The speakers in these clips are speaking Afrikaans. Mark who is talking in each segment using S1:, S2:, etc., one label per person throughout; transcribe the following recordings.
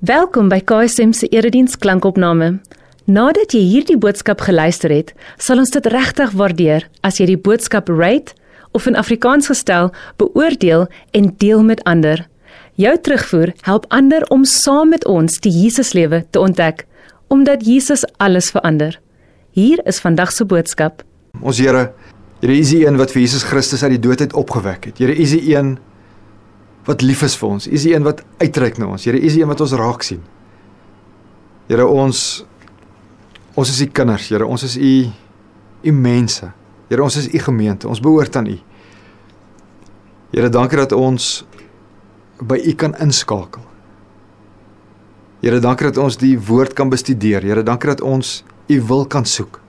S1: Welkom by KSM se erediens klankopname. Nadat jy hierdie boodskap geluister het, sal ons dit regtig waardeer as jy die boodskap rate of in Afrikaans gestel beoordeel en deel met ander. Jou terugvoer help ander om saam met ons die Jesuslewe te ontdek, omdat Jesus alles verander. Hier is vandag se boodskap.
S2: Ons Here, Here is die een wat vir Jesus Christus uit die dood uit opgewek het. Here is die een wat lief is vir ons. U is die een wat uitreik na ons. Here, U is die een wat ons raak sien. Here, ons ons is U kinders, Here. Ons is U U mense. Here, ons is U gemeente. Ons behoort aan U. Here, dankie dat ons by U kan inskakel. Here, dankie dat ons die woord kan bestudeer. Here, dankie dat ons U wil kan soek.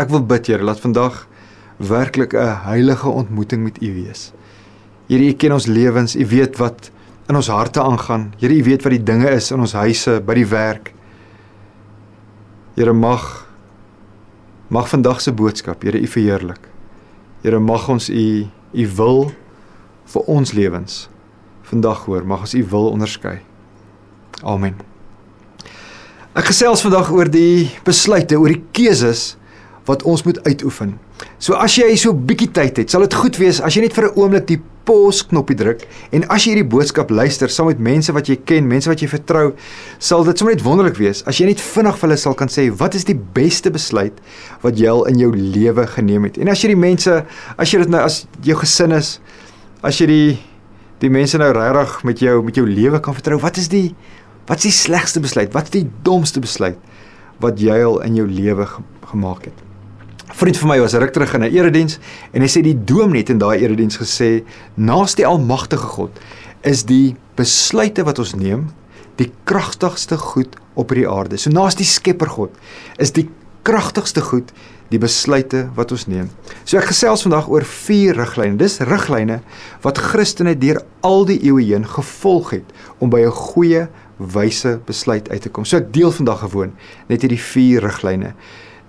S2: Ek wil bid, Here, laat vandag werklik 'n heilige ontmoeting met U wees. Here, U ken ons lewens. U weet wat in ons harte aangaan. Here, U weet wat die dinge is in ons huise, by die werk. Here, mag mag vandag se boodskap, Here, U verheerlik. Here, mag ons U U wil vir ons lewens vandag hoor. Mag ons U wil onderskei. Amen. Ek gesels vandag oor die besluite, oor die keuses wat ons moet uitoefen. So as jy so 'n bietjie tyd het, sal dit goed wees as jy net vir 'n oomblik die pause knoppie druk en as jy hierdie boodskap luister saam met mense wat jy ken, mense wat jy vertrou, sal dit sommer net wonderlik wees as jy net vinnig vir hulle sal kan sê wat is die beste besluit wat jy al in jou lewe geneem het. En as jy die mense, as jy dit nou as jou gesin is, as jy die die mense nou regtig met jou met jou lewe kan vertrou, wat is die wat is die slegste besluit? Wat is die domste besluit wat jy al in jou lewe gemaak het? Vriend van my was ruk terug in 'n erediens en hy sê die dominee in daai erediens gesê naas die almagtige God is die besluite wat ons neem die kragtigste goed op hierdie aarde. So naas die Skepper God is die kragtigste goed die besluite wat ons neem. So ek gesels vandag oor vier riglyne. Dis riglyne wat Christene deur al die eeue heen gevolg het om by 'n goeie wyse besluit uit te kom. So ek deel vandag gewoon net hierdie vier riglyne.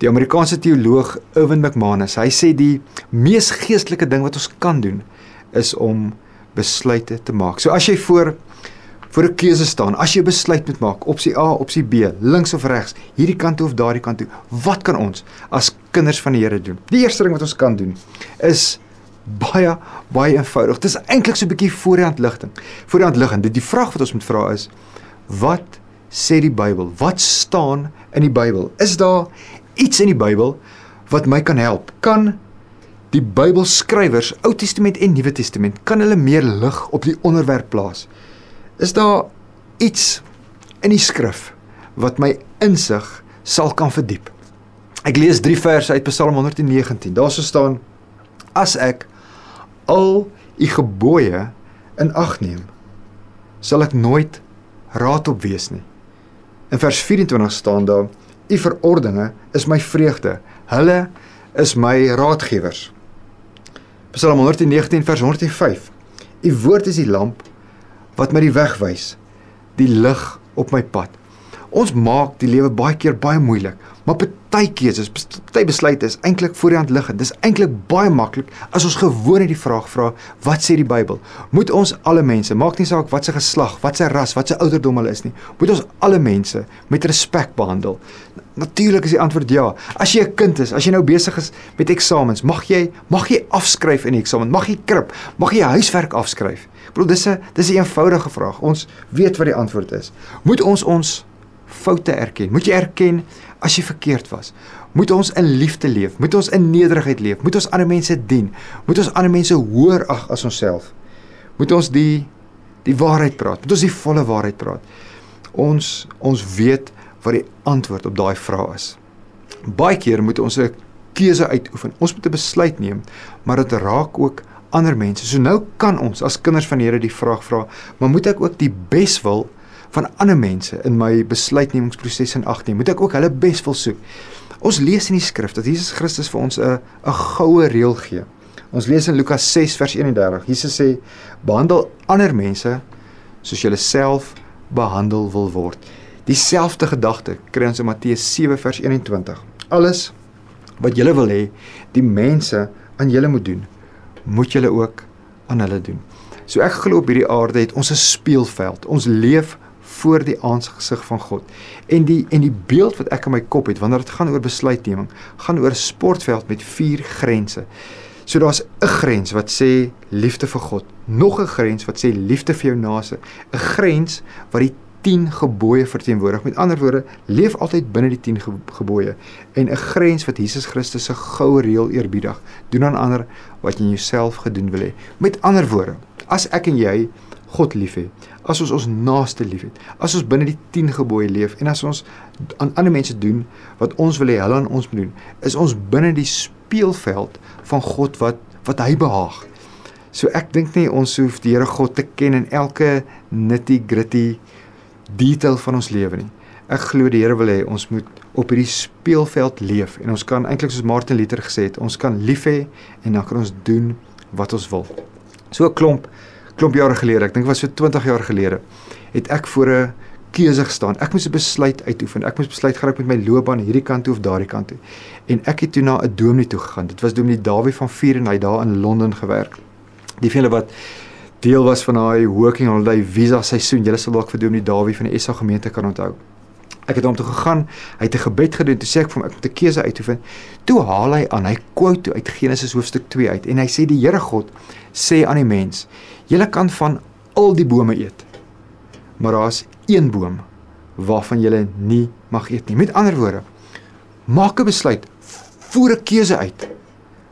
S2: Die Amerikaanse teoloog Irwin McManus, hy sê die mees geestelike ding wat ons kan doen is om besluite te maak. So as jy voor voor 'n keuse staan, as jy besluit moet maak, opsie A, opsie B, links of regs, hierdie kant toe of daardie kant toe, wat kan ons as kinders van die Here doen? Die eerste ding wat ons kan doen is baie baie eenvoudig. Dit is eintlik so 'n bietjie voor die hand ligting. Voor die hand liggend. Die, die vraag wat ons moet vra is: Wat sê die Bybel? Wat staan in die Bybel? Is daar iets in die Bybel wat my kan help? Kan die Bybelskrywers, Ou Testament en Nuwe Testament, kan hulle meer lig op die onderwerp plaas? Is daar iets in die skrif wat my insig sal kan verdiep? Ek lees 3 verse uit Psalm 119. Daar sou staan: As ek al u gebooie in ag neem, sal ek nooit raad op wees nie. In vers 24 staan daar: U verordeninge is my vreugde. Hulle is my raadgewers. Psalm 119 vers 105. U woord is die lamp wat my die weg wys, die lig op my pad. Ons maak die lewe baie keer baie moeilik, maar party keuses, party besluite is eintlik voor die hand liggend. Dis eintlik baie maklik as ons gewoon net die vraag vra, wat sê die Bybel? Moet ons alle mense, maak nie saak wat se geslag, wat se ras, wat se ouderdom hulle is nie, moet ons alle mense met respek behandel? Natuurlik is die antwoord ja. As jy 'n kind is, as jy nou besig is met eksamens, mag jy mag jy afskryf in die eksamen, mag jy krip, mag jy huiswerk afskryf. Ek bedoel dis 'n dis 'n eenvoudige vraag. Ons weet wat die antwoord is. Moet ons ons foute erken. Moet jy erken as jy verkeerd was. Moet ons in liefde leef. Moet ons in nederigheid leef. Moet ons ander mense dien. Moet ons ander mense hoër ag as onsself. Moet ons die die waarheid praat. Moet ons die volle waarheid praat. Ons ons weet wat die antwoord op daai vraag is. Baie keer moet ons 'n keuse uitoefen. Ons moet 'n besluit neem, maar dit raak ook ander mense. So nou kan ons as kinders van die Here die vraag vra, maar moet ek ook die beswil van ander mense in my besluitnemingsproses in ag neem. Moet ek ook hulle bes wil soek. Ons lees in die skrif dat Jesus Christus vir ons 'n 'n goue reël gee. Ons lees in Lukas 6 vers 31. Jesus sê: "Behandel ander mense soos jy self behandel wil word." Dieselfde gedagte kry ons in Matteus 7 vers 21. Alles wat jy wil hê die mense aan julle moet doen, moet julle ook aan hulle doen. So ek glo op hierdie aarde het ons 'n speelveld. Ons leef voor die aangesig van God. En die en die beeld wat ek in my kop het wanneer dit gaan oor besluitneming, gaan oor 'n sportveld met vier grense. So daar's 'n grens wat sê liefde vir God, nog 'n grens wat sê liefde vir jou naaste, 'n grens wat die 10 gebooie verteenwoordig. Met ander woorde, leef altyd binne die 10 gebooie en 'n grens wat Jesus Christus se goue reël eerbiedig. Doen aan ander wat jy in jouself gedoen wil hê. Met ander woorde, as ek en jy God liefhet, as ons ons naaste liefhet, as ons binne die 10 gebooie leef en as ons aan ander mense doen wat ons wil hê hulle aan ons moet doen, is ons binne die speelveld van God wat wat hy behaag. So ek dink nie ons hoef die Here God te ken in elke nitty-gritty detail van ons lewe nie. Ek glo die Here wil hê ons moet op hierdie speelveld leef en ons kan eintlik soos Martin Luther gesê het, ons kan lief hê en dan kan ons doen wat ons wil. So 'n klomp klomp jare gelede, ek dink was so 20 jaar gelede, het ek voor 'n keuse gestaan. Ek moes 'n besluit uitoefen. Ek moes besluit geraak met my loopbaan hierdie kant toe of daardie kant toe. En ek het toe na 'n dominee toe gegaan. Dit was dominee Dawie van Vier en hy daar in Londen gewerk. Die vele wat deel was van daai working holiday visa seisoen. Julle sal dalk vir Dominee Dawie van die SA gemeente kan onthou. Ek het hom toe gegaan. Hy het 'n gebed gedoen. Toe sê ek vir hom ek moet 'n keuse uitoefen. Toe haal hy aan. Hy quote uit Genesis hoofstuk 2 uit en hy sê die Here God sê aan die mens: "Julle kan van al die bome eet. Maar daar's een boom waarvan julle nie mag eet nie." Met ander woorde, maak 'n besluit. Voer 'n keuse uit.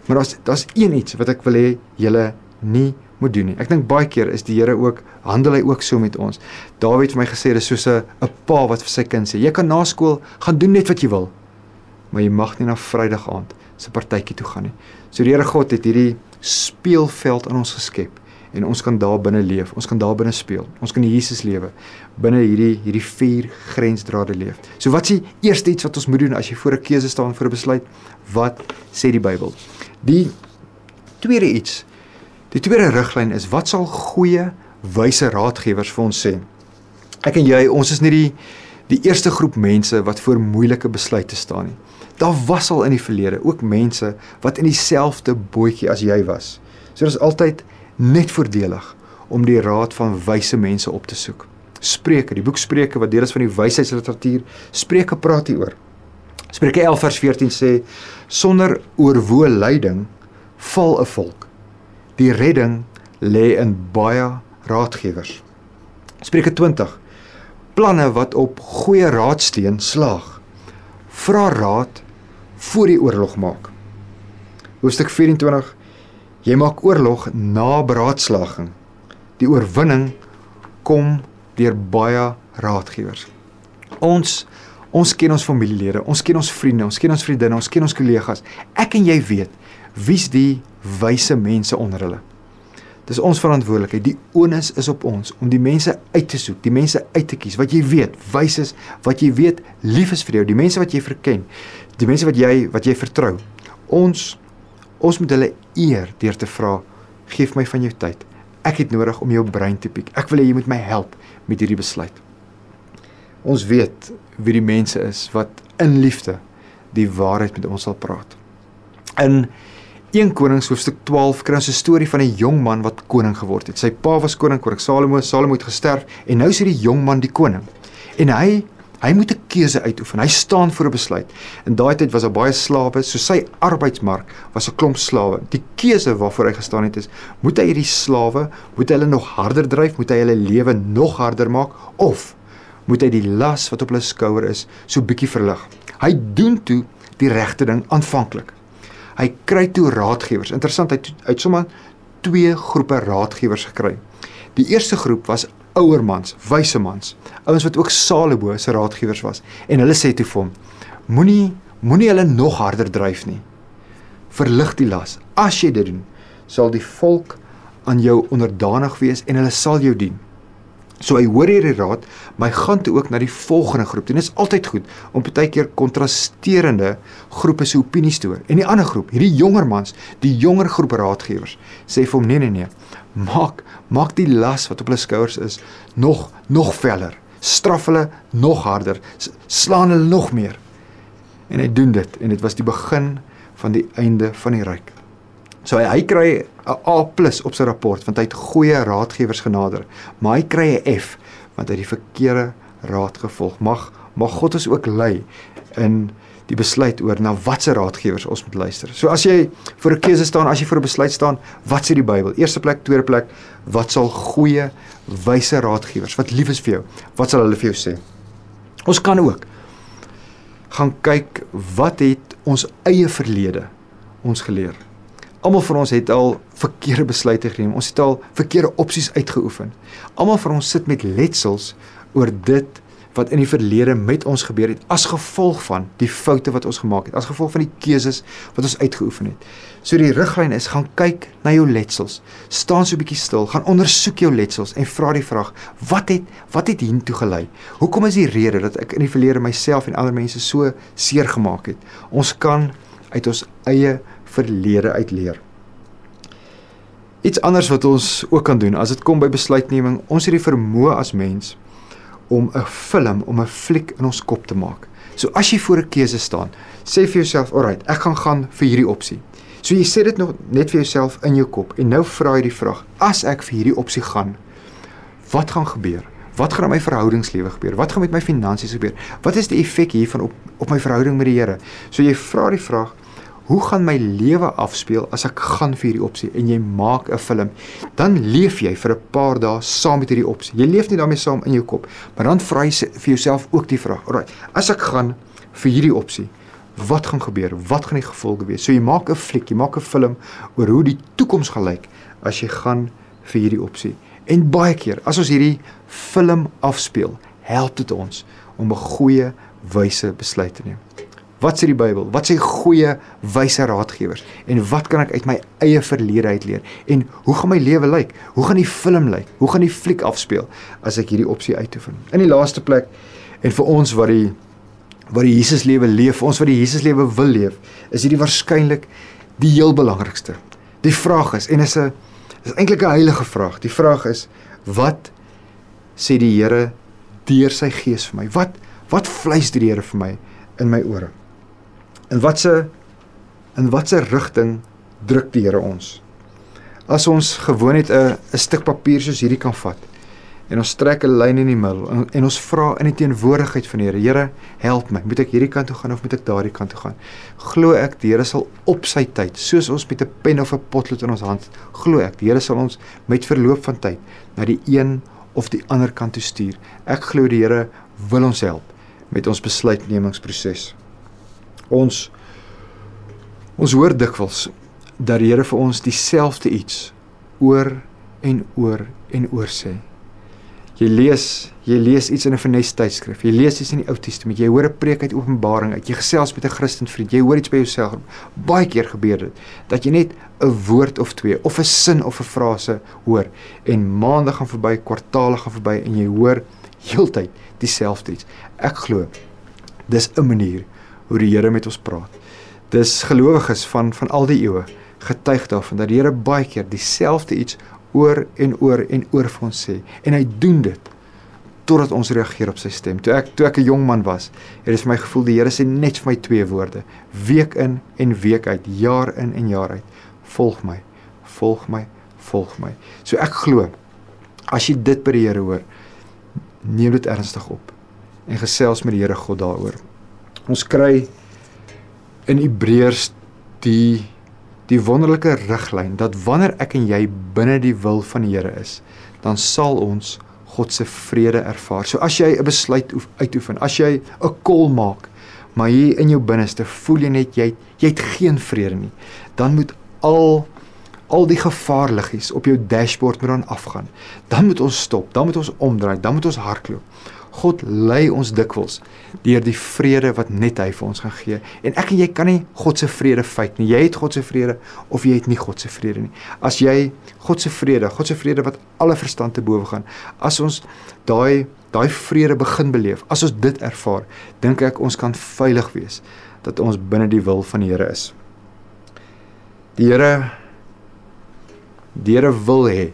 S2: Maar daar's daar's een iets wat ek wil hê julle nie moet doen nie. Ek dink baie keer is die Here ook handel hy ook so met ons. Dawid het vir my gesê dis soos 'n 'n pa wat vir sy kind sê: "Jy kan na skool gaan doen net wat jy wil, maar jy mag nie na Vrydag aand se partytjie toe gaan nie." So die Here God het hierdie speelveld aan ons geskep en ons kan daar binne leef. Ons kan daar binne speel. Ons kan Jesus lewe binne hierdie hierdie vier grensdrade leef. So wat is die eerste iets wat ons moet doen as jy voor 'n keuse staan vir 'n besluit? Wat sê die Bybel? Die tweede iets Die tweede riglyn is wat sal goeie wyse raadgewers vir ons sê? Ek en jy, ons is nie die die eerste groep mense wat voor moeilike besluite staan nie. Daar was al in die verlede ook mense wat in dieselfde bootjie as jy was. So dis altyd net voordelig om die raad van wyse mense op te soek. Spreuke, die boek Spreuke wat deel is van die wysheidsliteratuur, Spreuke praat hieroor. Spreuke 11 vers 14 sê sonder oorwoe leiding val 'n volk Die redding lê in baie raadgewers. Spreuke 20. Planne wat op goeie raadsteen slaag. Vra raad voor jy oorlog maak. Hoofstuk 24. Jy maak oorlog na beraadslaging. Die oorwinning kom deur baie raadgewers. Ons ons ken ons familielede, ons ken ons vriende, ons ken ons vriendinne, ons ken ons kollegas. Ek en jy weet wie's die wyse mense onder hulle. Dis ons verantwoordelikheid. Die onus is op ons om die mense uit te soek, die mense uit te kies wat jy weet wys is, wat jy weet lief is vir jou, die mense wat jy verken, die mense wat jy wat jy vertrou. Ons ons moet hulle eer deur te vra, "Geef my van jou tyd. Ek het nodig om jou brein te piek. Ek wil hê jy moet my help met hierdie besluit." Ons weet wie die mense is wat in liefde die waarheid met ons sal praat. In 1 Konings hoofstuk 12 kry ons 'n storie van 'n jong man wat koning geword het. Sy pa was koning, koning Salomo, Salomo het gesterf en nou is hierdie jong man die koning. En hy hy moet 'n keuse uitoefen. Hy staan voor 'n besluit. In daai tyd was daar baie slawe, so sy arbeidsmark was 'n klomp slawe. Die keuse waarvoor hy gestaan het is: moet hy hierdie slawe, moet hy hulle nog harder dryf, moet hy hulle lewe nog harder maak of moet hy die las wat op hulle skouer is so bietjie verlig? Hy doen toe die regte ding aanvanklik. Hy kry toe raadgewers. Interessant, hy het sommer twee groepe raadgewers gekry. Die eerste groep was ouer mans, wyse mans, ouens wat ook Salomo se raadgewers was. En hulle sê toe vir hom: Moenie moenie hulle nog harder dryf nie. Verlig die las. As jy dit doen, sal die volk aan jou onderdanig wees en hulle sal jou dien. So hy hoor hierdie raad, maar hy gaan toe ook na die volgende groep. Dit is altyd goed om baie keer kontrasterende groepe se opinies te hoor. En die ander groep, hierdie jonger mans, die jonger groep raadgewers, sê vir hom nee nee nee. Maak maak die las wat op hulle skouers is nog nog veller. Straf hulle nog harder. Slaan hulle nog meer. En hy doen dit en dit was die begin van die einde van die ryk. So hy, hy kry 'n A+ op sy rapport want hy het goeie raadgewers genader, maar hy kry 'n F want hy het die verkeerde raad gevolg. Mag mag God ons ook lei in die besluit oor na watter raadgewers ons moet luister. So as jy voor 'n keuse staan, as jy voor 'n besluit staan, wat sê die Bybel? Eerste plek, tweede plek, wat sal goeie wyse raadgewers wat lief is vir jou, wat sal hulle vir jou sê? Ons kan ook gaan kyk wat het ons eie verlede ons geleer. Almal van ons het al verkeerde besluite geneem. Ons het al verkeerde opsies uitgeoefen. Almal van ons sit met letsels oor dit wat in die verlede met ons gebeur het as gevolg van die foute wat ons gemaak het, as gevolg van die keuses wat ons uitgeoefen het. So die riglyn is gaan kyk na jou letsels. Staan so 'n bietjie stil, gaan ondersoek jou letsels en vra die vraag: Wat het wat het hiertoe gelei? Hoekom is die rede dat ek in die verlede myself en ander mense so seer gemaak het? Ons kan uit ons eie verlede uit leer. Iets anders wat ons ook kan doen as dit kom by besluitneming, ons het die vermoë as mens om 'n film, om 'n fliek in ons kop te maak. So as jy voor 'n keuse staan, sê vir jouself, "Alright, ek gaan gaan vir hierdie opsie." So jy sê dit nog net vir jouself in jou kop en nou vra jy die vraag: "As ek vir hierdie opsie gaan, wat gaan gebeur? Wat gaan in my verhoudingslewe gebeur? Wat gaan met my finansies gebeur? Wat is die effek hiervan op op my verhouding met die Here?" So jy vra die vraag, hoe gaan my lewe afspeel as ek gaan vir hierdie opsie en jy maak 'n film? Dan leef jy vir 'n paar dae saam met hierdie opsie. Jy leef nie daarmee saam in jou kop maar dan vra jy vir jouself ook die vraag alraai as ek gaan vir hierdie opsie wat gaan gebeur? Wat gaan die gevolge wees? So jy maak 'n fliek jy maak 'n film oor hoe die toekoms gaan lyk as jy gaan vir hierdie opsie. En baie keer as ons hierdie film afspeel help dit ons om 'n goeie wyse besluit te neem Wat sê die Bybel? Wat sê goeie wyse raadgewers? En wat kan ek uit my eie verlede uit leer? En hoe gaan my lewe lyk? Hoe gaan die film lyk? Hoe gaan die fliek afspeel as ek hierdie opsie uitoefen? In die laaste plek en vir ons wat die wat die Jesus lewe leef, ons wat die Jesus lewe wil leef, is hierdie waarskynlik die heel belangrikste. Die vraag is en is 'n is eintlik 'n heilige vraag. Die vraag is wat sê die Here deur sy gees vir my? Wat wat fluister die Here vir my in my ore? In watse in watse rigting druk die Here ons? As ons gewoon net 'n 'n stuk papier soos hierdie kan vat en ons trek 'n lyn in die middel en, en ons vra in die teenwoordigheid van die Here, Here, help my. Moet ek hierdie kant toe gaan of moet ek daardie kant toe gaan? Glo ek die Here sal op sy tyd, soos ons met 'n pen of 'n potlood in ons hand, glo ek die Here sal ons met verloop van tyd na die een of die ander kant toe stuur. Ek glo die Here wil ons help met ons besluitnemingsproses. Ons ons hoor dikwels dat die Here vir ons dieselfde iets oor en oor en oor sê. Jy lees, jy lees iets in 'n vernes tydskrif. Jy lees iets in die Ou Testament. Jy hoor 'n preek uit Openbaring uit. Jy gesels met 'n Christen vriend. Jy hoor iets by jouself. Baie keer gebeur dit dat jy net 'n woord of twee of 'n sin of 'n frase hoor en maande gaan verby, kwartaale gaan verby en jy hoor heeltyd dieselfde iets. Ek glo dis 'n manier hoe die Here met ons praat. Dis gelowiges van van al die eeue getuig daarvan dat die Here baie keer dieselfde iets oor en oor en oor vir ons sê en hy doen dit totdat ons reageer op sy stem. Toe ek toe ek 'n jong man was, het dit vir my gevoel die Here sê net vir my twee woorde, week in en week uit, jaar in en jaar uit. Volg my. Volg my. Volg my. So ek glo as jy dit by die Here hoor, neem dit ernstig op en gesels met die Here God daaroor. Ons kry in Hebreërs die die wonderlike riglyn dat wanneer ek en jy binne die wil van die Here is, dan sal ons God se vrede ervaar. So as jy 'n besluit uitoefen, as jy 'n kol maak, maar hier in jou binneste voel jy net jy jy het geen vrede nie, dan moet al al die gevaarliggies op jou dashboard moet dan afgaan. Dan moet ons stop, dan moet ons omdraai, dan moet ons hardloop. God lei ons dikwels deur die vrede wat net hy vir ons gaan gee. En ek en jy kan nie God se vrede fake nie. Jy het God se vrede of jy het nie God se vrede nie. As jy God se vrede, God se vrede wat alle verstand te bowe gaan, as ons daai daai vrede begin beleef, as ons dit ervaar, dink ek ons kan veilig wees dat ons binne die wil van die Here is. Die Here die Here wil hê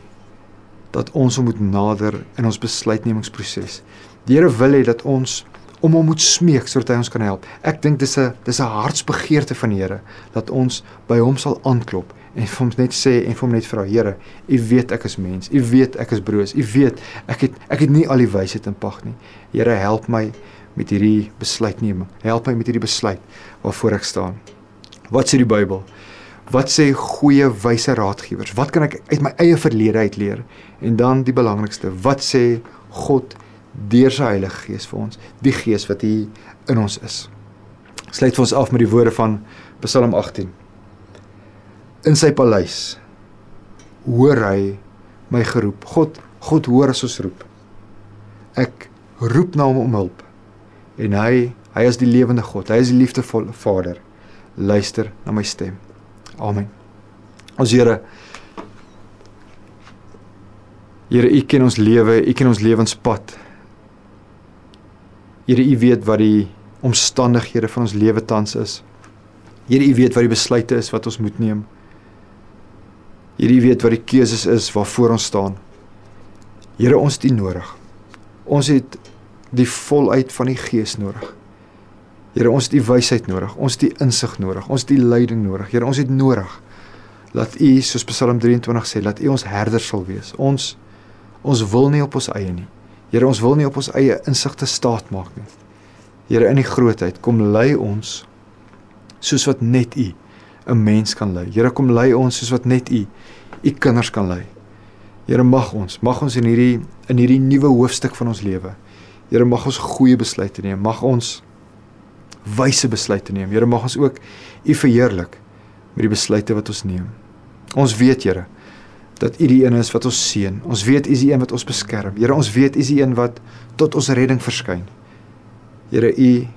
S2: dat ons moet nader in ons besluitnemingsproses. Die Here wil hê dat ons om hom moet smeek sodat hy ons kan help. Ek dink dis 'n dis 'n hartsbegeerte van die Here dat ons by hom sal aanklop en vir hom net sê en vir hom net vra Here, U weet ek is mens. U weet ek is broos. U weet ek het ek het nie al die wysheid in pag nie. Here, help my met hierdie besluit neem. Help my met hierdie besluit waarvoor ek staan. Wat sê die Bybel? Wat sê goeie wyse raadgewers? Wat kan ek uit my eie verlede uit leer? En dan die belangrikste, wat sê God deur sy Heilige Gees vir ons, die Gees wat hier in ons is. Sluit vir ons af met die woorde van Psalm 18. In sy paleis hoor hy my geroep. God, God hoor as ons roep. Ek roep na hom om hulp. En hy, hy is die lewende God. Hy is die liefdevolle Vader. Luister na my stem. Amen. Ons Here Here, U ken ons lewe, U ken ons lewenspad. Here, U weet wat die omstandighede van ons lewe tans is. Here, U weet wat die besluite is wat ons moet neem. Here, U weet wat die keuses is waarvoor ons staan. Here, ons het U nodig. Ons het die volheid van die Gees nodig. Here, ons het U wysheid nodig. Ons het U insig nodig. Ons het U leiding nodig. Here, ons het nodig dat U soos Psalm 23 sê, dat U ons herder sal wees. Ons Ons wil nie op ons eie nie. Here, ons wil nie op ons eie insigte staat maak nie. Here, in die grootheid kom lei ons soos wat net U 'n mens kan lei. Here, kom lei ons soos wat net U U kinders kan lei. Here, mag ons, mag ons in hierdie in hierdie nuwe hoofstuk van ons lewe. Here, mag ons goeie besluite neem. Mag ons wyse besluite neem. Here, mag ons ook U verheerlik met die besluite wat ons neem. Ons weet, Here, dat U die een is wat ons seën. Ons weet U is die een wat ons beskerm. Here, ons weet U is die een wat tot ons redding verskyn. Here, U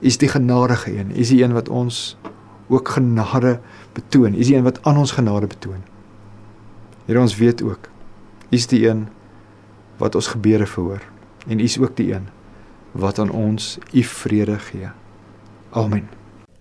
S2: is die genadige een. U is die een wat ons ook genade betoon. U is die een wat aan ons genade betoon. Here, ons weet ook U is die een wat ons gebede verhoor en U is ook die een wat aan ons U vrede gee. Amen.